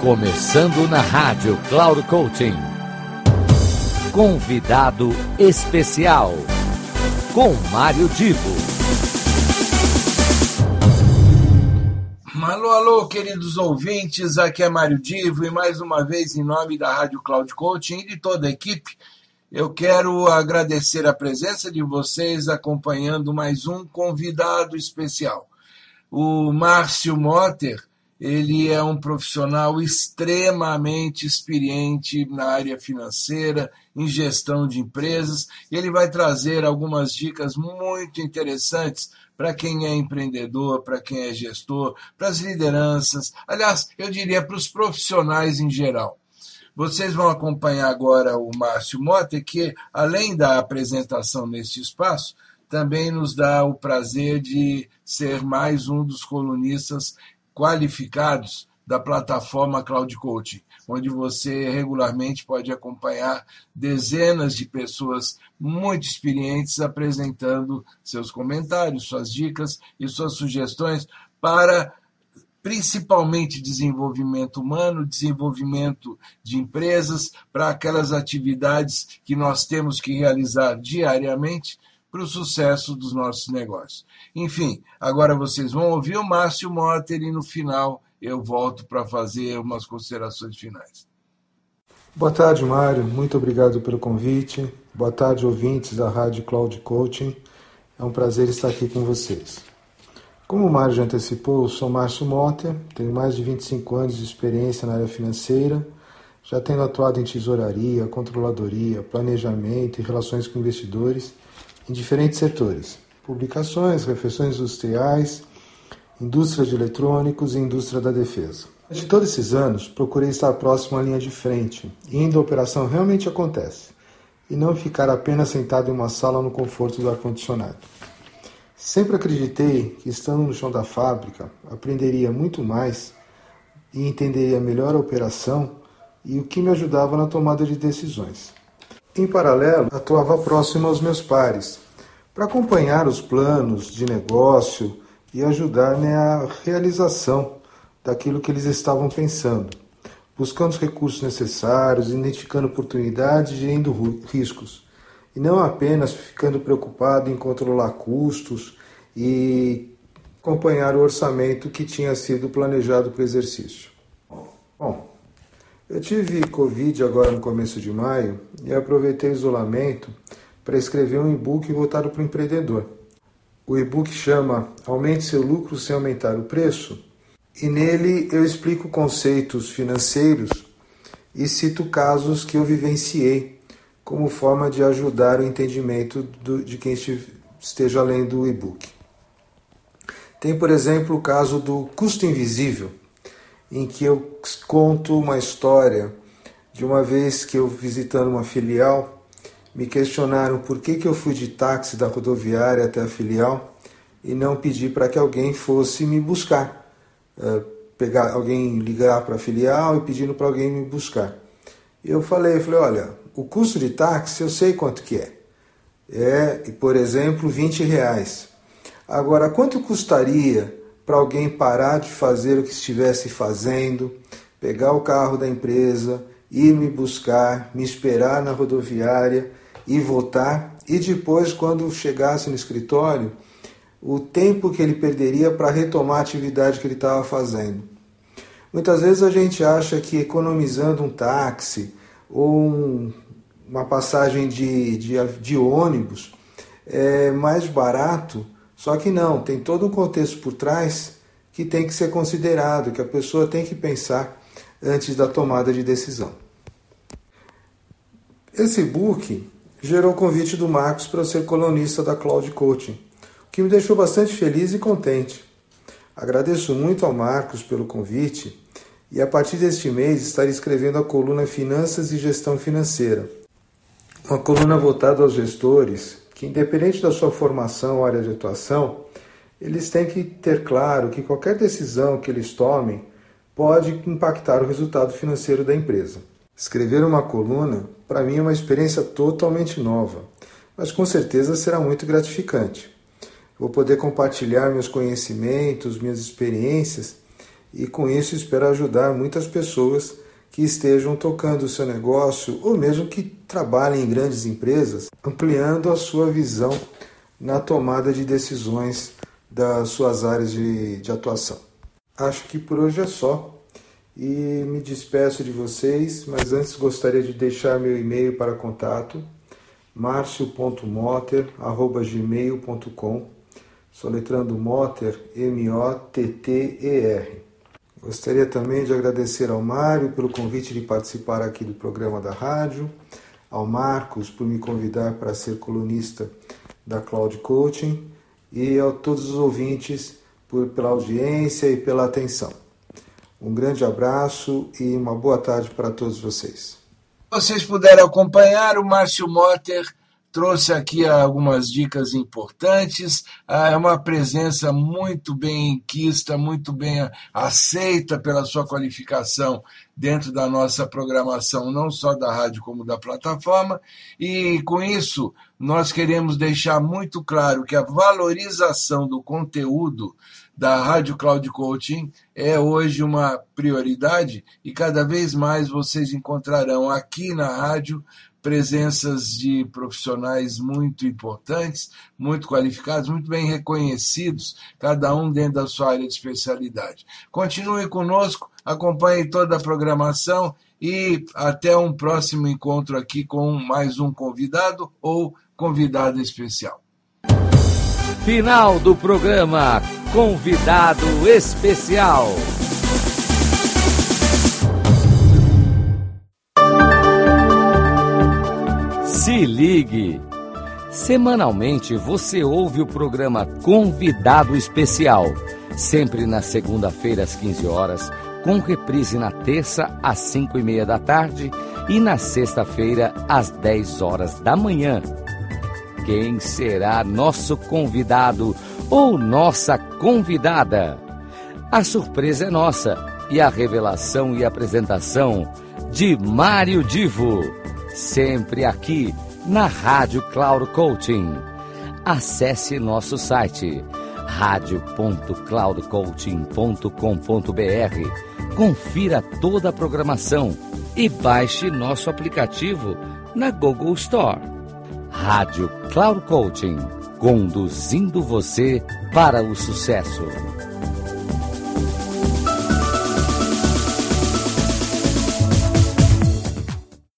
Começando na rádio Cloud Coaching. Convidado especial com Mário Divo. Alô, alô, queridos ouvintes, aqui é Mário Divo e mais uma vez, em nome da Rádio Cloud Coaching e de toda a equipe, eu quero agradecer a presença de vocês acompanhando mais um convidado especial. O Márcio Motter, ele é um profissional extremamente experiente na área financeira, em gestão de empresas, e ele vai trazer algumas dicas muito interessantes para quem é empreendedor, para quem é gestor, para as lideranças, aliás, eu diria para os profissionais em geral. Vocês vão acompanhar agora o Márcio Mota, que, além da apresentação neste espaço, também nos dá o prazer de ser mais um dos colunistas qualificados da plataforma Cloud Coaching, onde você regularmente pode acompanhar dezenas de pessoas muito experientes apresentando seus comentários, suas dicas e suas sugestões para principalmente desenvolvimento humano, desenvolvimento de empresas, para aquelas atividades que nós temos que realizar diariamente para o sucesso dos nossos negócios. Enfim, agora vocês vão ouvir o Márcio Motter e no final eu volto para fazer umas considerações finais. Boa tarde, Mário. Muito obrigado pelo convite. Boa tarde, ouvintes da Rádio Cloud Coaching. É um prazer estar aqui com vocês. Como o Mário já antecipou, sou Márcio Motter, tenho mais de 25 anos de experiência na área financeira, já tenho atuado em tesouraria, controladoria, planejamento e relações com investidores em diferentes setores: publicações, refeições industriais, indústria de eletrônicos e indústria da defesa. De todos esses anos, procurei estar próximo à linha de frente, indo a operação realmente acontece, e não ficar apenas sentado em uma sala no conforto do ar-condicionado. Sempre acreditei que, estando no chão da fábrica, aprenderia muito mais e entenderia melhor a operação e o que me ajudava na tomada de decisões. Em paralelo, atuava próximo aos meus pares, para acompanhar os planos de negócio e ajudar na realização daquilo que eles estavam pensando, buscando os recursos necessários, identificando oportunidades e gerindo riscos, e não apenas ficando preocupado em controlar custos e acompanhar o orçamento que tinha sido planejado para o exercício. Bom, eu tive Covid agora no começo de maio e aproveitei o isolamento para escrever um e-book voltado para o empreendedor. O e-book chama Aumente seu lucro sem aumentar o preço e nele eu explico conceitos financeiros e cito casos que eu vivenciei como forma de ajudar o entendimento do, de quem esteja lendo o e-book. Tem, por exemplo, o caso do custo invisível, em que eu conto uma história de uma vez que eu visitando uma filial, me questionaram por que, que eu fui de táxi da rodoviária até a filial e não pedi para que alguém fosse me buscar. Uh, pegar alguém ligar para a filial e pedindo para alguém me buscar. Eu falei, eu falei, olha, o custo de táxi eu sei quanto que é. É, por exemplo, 20 reais. Agora, quanto custaria para alguém parar de fazer o que estivesse fazendo, pegar o carro da empresa, ir me buscar, me esperar na rodoviária e voltar, e depois, quando chegasse no escritório, o tempo que ele perderia para retomar a atividade que ele estava fazendo. Muitas vezes a gente acha que economizando um táxi ou um, uma passagem de, de, de ônibus é mais barato só que não, tem todo um contexto por trás que tem que ser considerado, que a pessoa tem que pensar antes da tomada de decisão. Esse book gerou o convite do Marcos para ser colunista da Cloud Coaching, o que me deixou bastante feliz e contente. Agradeço muito ao Marcos pelo convite e a partir deste mês estarei escrevendo a coluna Finanças e Gestão Financeira, uma coluna voltada aos gestores que, independente da sua formação ou área de atuação, eles têm que ter claro que qualquer decisão que eles tomem pode impactar o resultado financeiro da empresa. Escrever uma coluna, para mim, é uma experiência totalmente nova, mas com certeza será muito gratificante. Vou poder compartilhar meus conhecimentos, minhas experiências e com isso espero ajudar muitas pessoas que estejam tocando o seu negócio ou mesmo que trabalhem em grandes empresas, ampliando a sua visão na tomada de decisões das suas áreas de, de atuação. Acho que por hoje é só e me despeço de vocês, mas antes gostaria de deixar meu e-mail para contato marcio.motter.gmail.com soletrando Motter, M-O-T-T-E-R. Gostaria também de agradecer ao Mário pelo convite de participar aqui do programa da rádio, ao Marcos por me convidar para ser colunista da Cloud Coaching e a todos os ouvintes por, pela audiência e pela atenção. Um grande abraço e uma boa tarde para todos vocês. Vocês puderam acompanhar o Márcio Motter trouxe aqui algumas dicas importantes. É uma presença muito bem quista, muito bem aceita pela sua qualificação dentro da nossa programação, não só da rádio como da plataforma. E com isso, nós queremos deixar muito claro que a valorização do conteúdo da Rádio Cloud Coaching é hoje uma prioridade e cada vez mais vocês encontrarão aqui na rádio presenças de profissionais muito importantes, muito qualificados, muito bem reconhecidos, cada um dentro da sua área de especialidade. Continue conosco, acompanhe toda a programação e até um próximo encontro aqui com mais um convidado ou convidada especial. Final do programa Convidado Especial. Se ligue! Semanalmente você ouve o programa Convidado Especial, sempre na segunda-feira às 15 horas, com reprise na terça às 5 e meia da tarde e na sexta-feira às 10 horas da manhã. Quem será nosso convidado ou nossa convidada? A surpresa é nossa e a revelação e apresentação de Mário Divo sempre aqui na Rádio Cloud Coaching. Acesse nosso site radio.cloudcoaching.com.br. Confira toda a programação e baixe nosso aplicativo na Google Store. Rádio Cloud Coaching, conduzindo você para o sucesso.